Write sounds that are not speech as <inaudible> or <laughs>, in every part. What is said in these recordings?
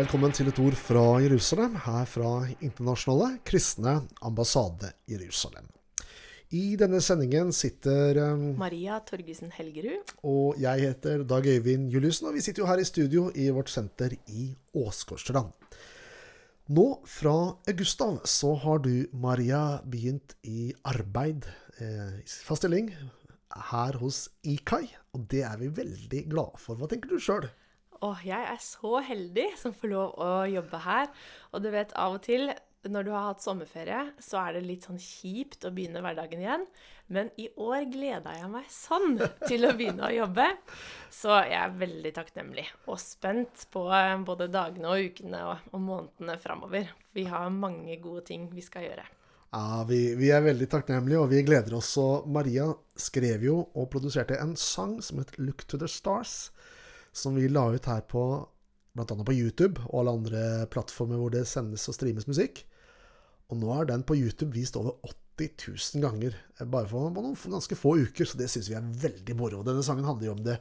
velkommen til et ord fra Jerusalem, her fra Internasjonale kristne ambassade Jerusalem. I denne sendingen sitter um, Maria Torgesen Helgerud. Og jeg heter Dag Øyvind Juliussen, og vi sitter jo her i studio i vårt senter i Åsgårdstrand. Nå fra august av så har du, Maria, begynt i arbeid, eh, fast stilling, her hos IKAI. Og det er vi veldig glade for. Hva tenker du sjøl? Åh, jeg er så heldig som får lov å jobbe her. Og du vet, av og til når du har hatt sommerferie, så er det litt sånn kjipt å begynne hverdagen igjen. Men i år gleda jeg meg sånn til å begynne å jobbe. Så jeg er veldig takknemlig og spent på eh, både dagene og ukene og, og månedene framover. Vi har mange gode ting vi skal gjøre. Ja, vi, vi, er veldig takknemlige, og vi gleder oss. Og Maria skrev jo og produserte en sang som het 'Look to the Stars', som vi la ut her på bl.a. på YouTube og alle andre plattformer hvor det sendes og streames musikk. Og nå er den på YouTube vist over 80 000 ganger eh, bare for noen ganske få uker, så det syns vi er veldig moro. Denne sangen handler jo om det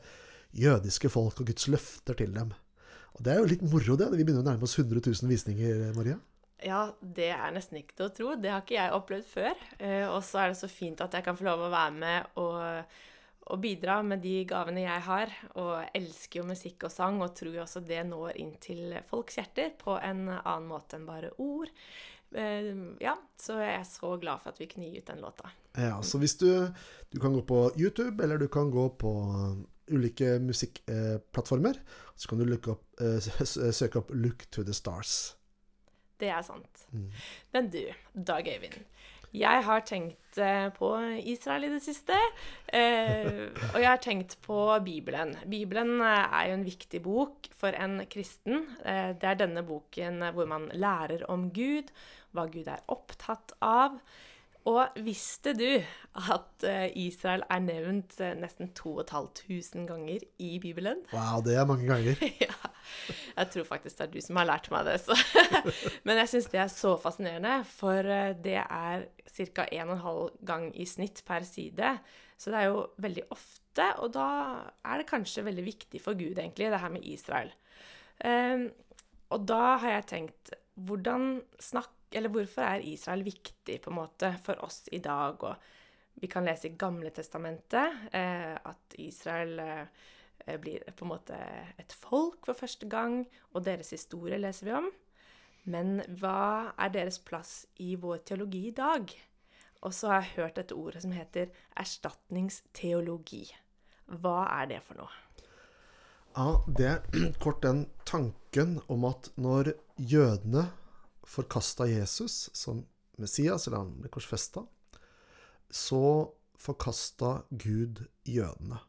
jødiske folk og Guds løfter til dem. Og det er jo litt moro, det. Vi begynner å nærme oss 100 000 visninger, Maria. Ja, det er nesten ikke til å tro. Det har ikke jeg opplevd før. Eh, og så er det så fint at jeg kan få lov å være med og, og bidra med de gavene jeg har. Og elsker jo musikk og sang, og tror jo også det når inn til folks hjerter på en annen måte enn bare ord. Eh, ja, så jeg er så glad for at vi kunne gi ut den låta. Ja, så hvis du Du kan gå på YouTube, eller du kan gå på ulike musikkplattformer. Så kan du opp, eh, søke opp 'Look to the Stars'. Det er sant. Mm. Men du, Dag Øyvind. Jeg har tenkt eh, på Israel i det siste. Eh, og jeg har tenkt på Bibelen. Bibelen er jo en viktig bok for en kristen. Eh, det er denne boken hvor man lærer om Gud, hva Gud er opptatt av. Og visste du at eh, Israel er nevnt eh, nesten 2500 ganger i Bibelen? <laughs> Wow, det er mange ganger. <laughs> ja. Jeg tror faktisk det er du som har lært meg det. Så. <laughs> Men jeg syns det er så fascinerende, for eh, det er ca. 1,5 gang i snitt per side. Så det er jo veldig ofte, og da er det kanskje veldig viktig for Gud, egentlig, det her med Israel. Um, og da har jeg tenkt hvordan snakk, eller Hvorfor er Israel viktig på en måte for oss i dag? Og vi kan lese i Gamle testamentet eh, at Israel eh, blir på en måte et folk for første gang, og deres historie leser vi om. Men hva er deres plass i vår teologi i dag? Og så har jeg hørt dette ordet som heter erstatningsteologi. Hva er det for noe? Ja, Det er <clears throat> kort den tanken om at når jødene forkasta Jesus som Messias, eller han ble korsfesta, så forkasta Gud jødene.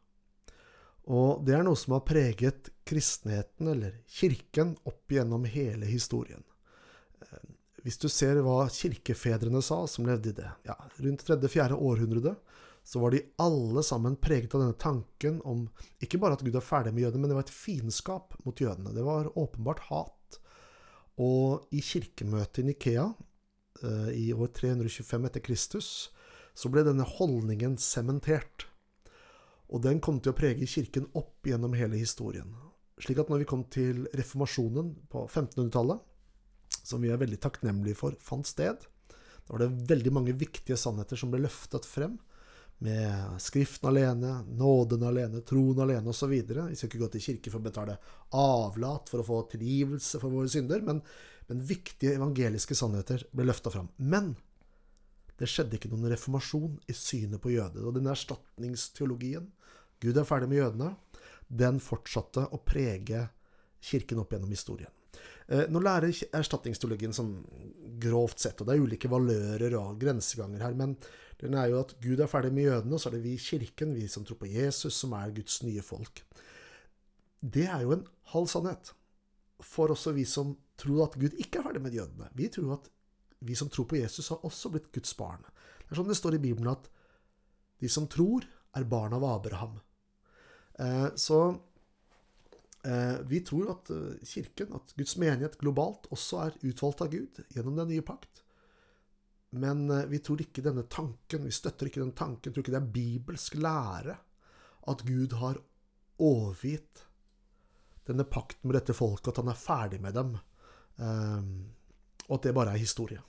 Og det er noe som har preget kristenheten, eller kirken, opp gjennom hele historien. Eh, hvis du ser hva kirkefedrene sa, som levde i det ja, rundt tredje-fjerde århundre, så var de alle sammen preget av denne tanken om ikke bare at Gud er ferdig med jødene, men det var et fiendskap mot jødene. Det var åpenbart hat. Og i kirkemøtet i Nikea eh, i år 325 etter Kristus så ble denne holdningen sementert. Og den kom til å prege kirken opp gjennom hele historien. Slik at når vi kom til reformasjonen på 1500-tallet, som vi er veldig takknemlige for fant sted, da var det veldig mange viktige sannheter som ble løftet frem med Skriften alene, nåden alene, troen alene osv. Vi skal ikke gå til kirke for å betale avlat for å få tilgivelse for våre synder, men, men viktige evangeliske sannheter ble løfta fram. Men det skjedde ikke noen reformasjon i synet på jøder. Og den erstatningsteologien Gud er ferdig med jødene, den fortsatte å prege kirken opp gjennom historien. Eh, nå lærer erstatningsteologien sånn grovt sett, og det er ulike valører og grenseganger her, men den er jo at Gud er ferdig med jødene, og så er det vi i kirken, vi som tror på Jesus, som er Guds nye folk. Det er jo en halv sannhet for også vi som tror at Gud ikke er ferdig med jødene. Vi tror at vi som tror på Jesus, har også blitt Guds barn. Det er sånn det står i Bibelen at de som tror, er barn av Abraham. Eh, så eh, vi tror at eh, Kirken, at Guds menighet globalt, også er utvalgt av Gud gjennom den nye pakt. Men eh, vi tror ikke denne tanken, vi støtter ikke den tanken, tror ikke det er bibelsk lære at Gud har overgitt denne pakten med dette folket, at han er ferdig med dem. Eh, og at det bare er historie.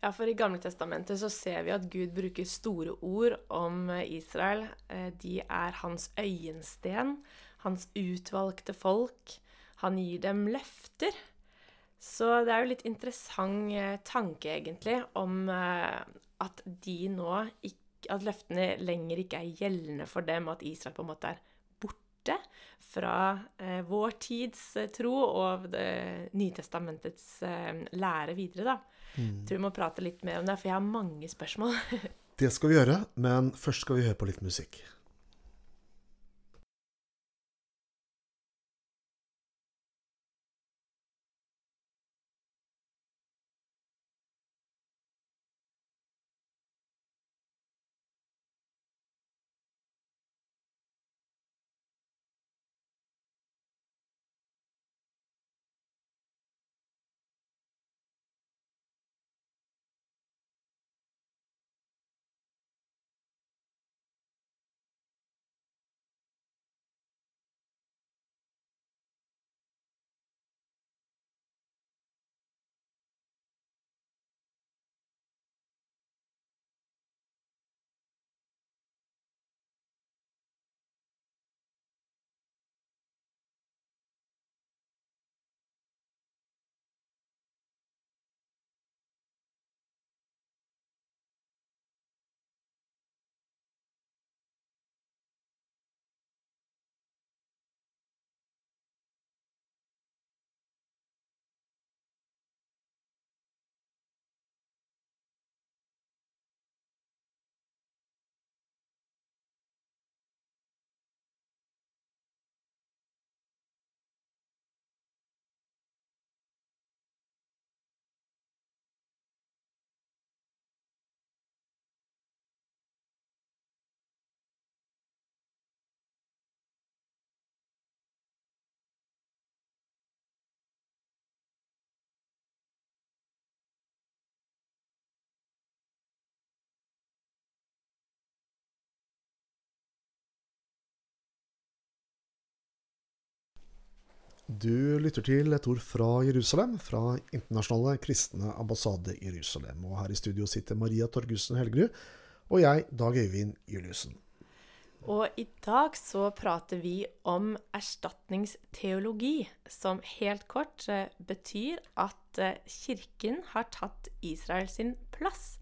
Ja, for i Gamle Testamentet så ser vi at Gud bruker store ord om Israel. Eh, De er hans øyensten, hans utvalgte folk. Han gir dem løfter. Så det er jo litt interessant eh, tanke, egentlig, om eh, at de nå ikke At løftene lenger ikke er gjeldende for dem, at Israel på en måte er borte fra eh, vår tids eh, tro og det Nytestamentets eh, lære videre, da. Mm. Tror vi må prate litt mer om det, for jeg har mange spørsmål. <laughs> Det skal vi gjøre, men først skal vi høre på litt musikk. Du lytter til et ord fra Jerusalem, fra Internasjonale kristne ambassade i Jerusalem. Og her i studio sitter Maria Torgussen Helgerud og jeg, Dag Øyvind Juliussen. Og i dag så prater vi om erstatningsteologi, som helt kort eh, betyr at eh, kirken har tatt Israel sin plass.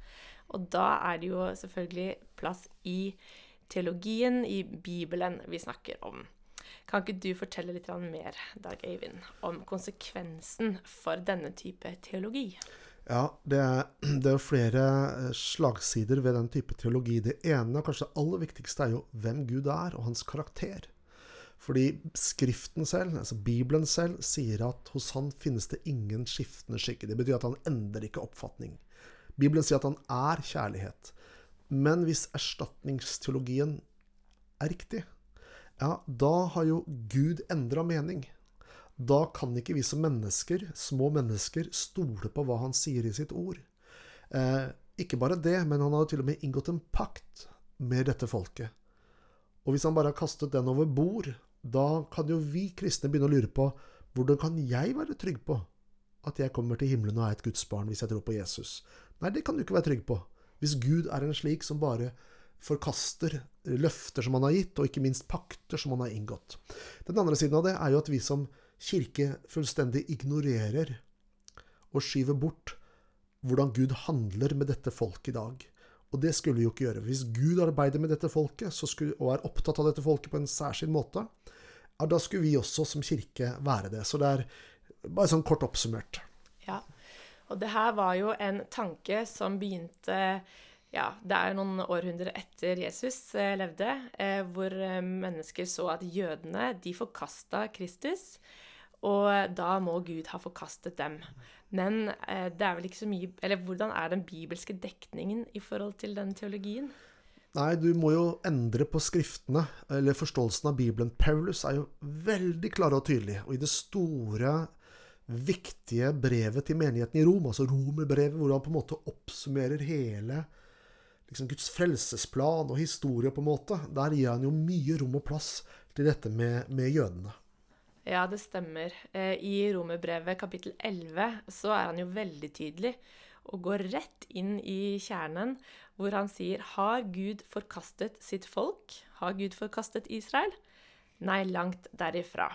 Og da er det jo selvfølgelig plass i teologien, i Bibelen, vi snakker om. Kan ikke du fortelle litt mer, Dag Øyvind, om konsekvensen for denne type teologi? Ja, det er, <clears throat> det er flere eh, slagsider ved den type teologi. Det ene, og kanskje det aller viktigste, er jo hvem Gud er, og hans karakter. Fordi Skriften selv, altså Bibelen selv, sier at hos han finnes det ingen skiftende skikke. Det betyr at han endrer ikke oppfatning. Bibelen sier at han er kjærlighet. Men hvis erstatningsteologien er riktig, ja, da har jo Gud endra mening. Da kan ikke vi som mennesker, små mennesker, stole på hva han sier i sitt ord. Eh, ikke bare det, men han har jo til og med inngått en pakt med dette folket. Og hvis han bare har kastet den over bord, da kan jo vi kristne begynne å lure på hvordan kan jeg være trygg på at jeg kommer til himmelen og er et Guds barn hvis jeg tror på Jesus? Nei, det kan du ikke være trygg på. Hvis Gud er en slik som bare forkaster løfter som han har gitt, og ikke minst pakter som han har inngått. Den andre siden av det er jo at vi som kirke fullstendig ignorerer og skyver bort hvordan Gud handler med dette folket i dag. Og det skulle vi jo ikke gjøre. Hvis Gud arbeider med dette folket skulle, og er opptatt av dette folket på en særskilt måte, da skulle vi også som kirke være det. Så det er bare sånn kort oppsummert. Ja, og det her var jo en tanke som begynte ja, det er noen århundrer etter Jesus eh, levde, eh, hvor eh, mennesker så at jødene de forkasta Kristus, og da må Gud ha forkastet dem. Men det er vel ikke så mye Eller hvordan er den bibelske dekningen i forhold til den teologien? Nei, du må jo endre på skriftene, eller forståelsen av Bibelen. Paulus er jo veldig klar og tydelig, og i det store, viktige brevet til menigheten i Rom, altså romerbrevet, hvor han på en måte oppsummerer hele liksom Guds frelsesplan og historie, på en måte, der gir han jo mye rom og plass til dette med, med jødene. Ja, det stemmer. Eh, I Romerbrevet kapittel 11 så er han jo veldig tydelig og går rett inn i kjernen, hvor han sier Har Gud forkastet sitt folk? Har Gud forkastet Israel? Nei, langt derifra.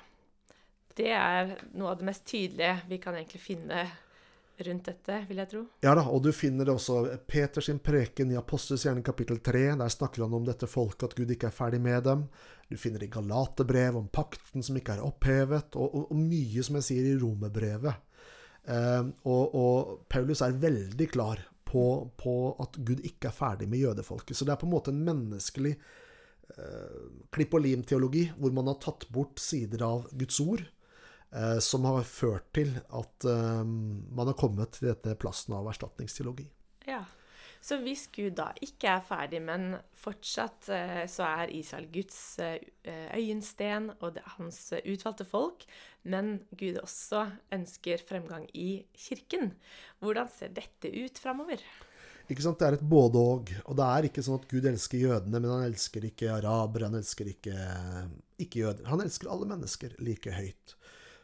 Det er noe av det mest tydelige vi kan egentlig finne rundt dette, vil jeg tro. Ja da, og du finner det også Peters preken i Apostels gjerning kapittel 3. Der snakker han om dette folket, at Gud ikke er ferdig med dem. Du finner i Galatebrev om pakten som ikke er opphevet, og, og, og mye, som jeg sier, i Romerbrevet. Eh, og, og, Paulus er veldig klar på, på, at Gud ikke er ferdig med jødefolket. Så det er på en måte en menneskelig eh, klipp og lim-teologi, hvor man har tatt bort sider av Guds ord som har ført til at eh, man har kommet til dette plassen av erstatningsteologi. Ja. Så hvis Gud da ikke er ferdig, men fortsatt eh, så er Israel Guds øyensten og hans utvalgte folk, men Gud også ønsker fremgang i kirken, hvordan ser dette ut framover? Ikke sant? Det er et både-og. Og det er ikke sånn at Gud elsker jødene, men han elsker ikke arabere, han elsker ikke, ikke jøder. Han elsker alle mennesker like høyt.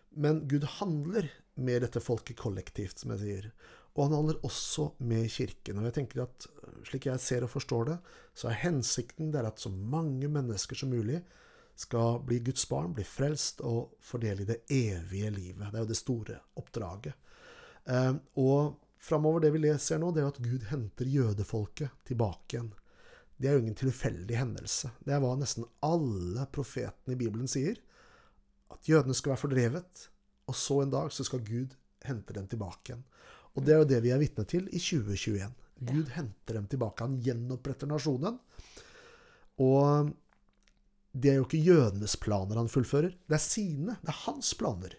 Men Gud handler med dette folket kollektivt, som jeg sier. Og han handler også med Kirken. Og jeg tenker at slik jeg ser og forstår det, så er hensikten der at så mange mennesker som mulig skal bli Guds barn, bli frelst og fordele i det evige livet. Det er jo det store oppdraget. Eh, og framover, det vi leser nå, det er at Gud henter jødefolket tilbake igjen. Det er jo ingen tilfeldig hendelse. Det er hva nesten alle profetene i Bibelen sier at jødene skal være fordrevet, og så en dag så skal Gud hente dem tilbake igjen. Og det er jo det vi er vitne til i 2021. Gud henter dem tilbake. Han gjenoppretter nasjonen. Og det er jo ikke jødenes planer han fullfører, det er sine. Det er hans planer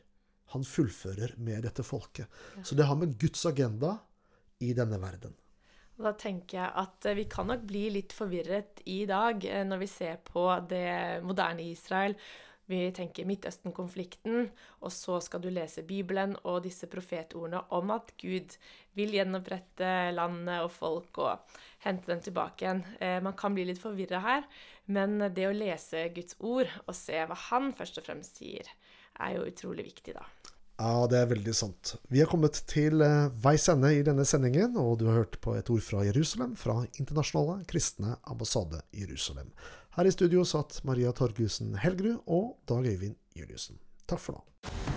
han fullfører med dette folket. Så det har med Guds agenda i denne verden. Og da tenker jeg at eh, vi kan nok bli litt forvirret i dag eh, når vi ser på det moderne Israel vi tenker Midtøsten-konflikten, og så skal du lese Bibelen og disse profetordene om at Gud vil gjenopprette landet og folk og hente dem tilbake igjen. Eh, man kan bli litt forvirra her, men det å lese Guds ord og se hva han først og fremst sier, er jo utrolig viktig, da. Ja, det er veldig sant. Vi har kommet til eh, veis ende i denne sendingen, og du har hørt på et ord fra Jerusalem, fra Internasjonale kristne ambassade Jerusalem. Her i studio satt Maria Torgussen Helgerud og Dag Øyvind Juliussen. Takk for nå.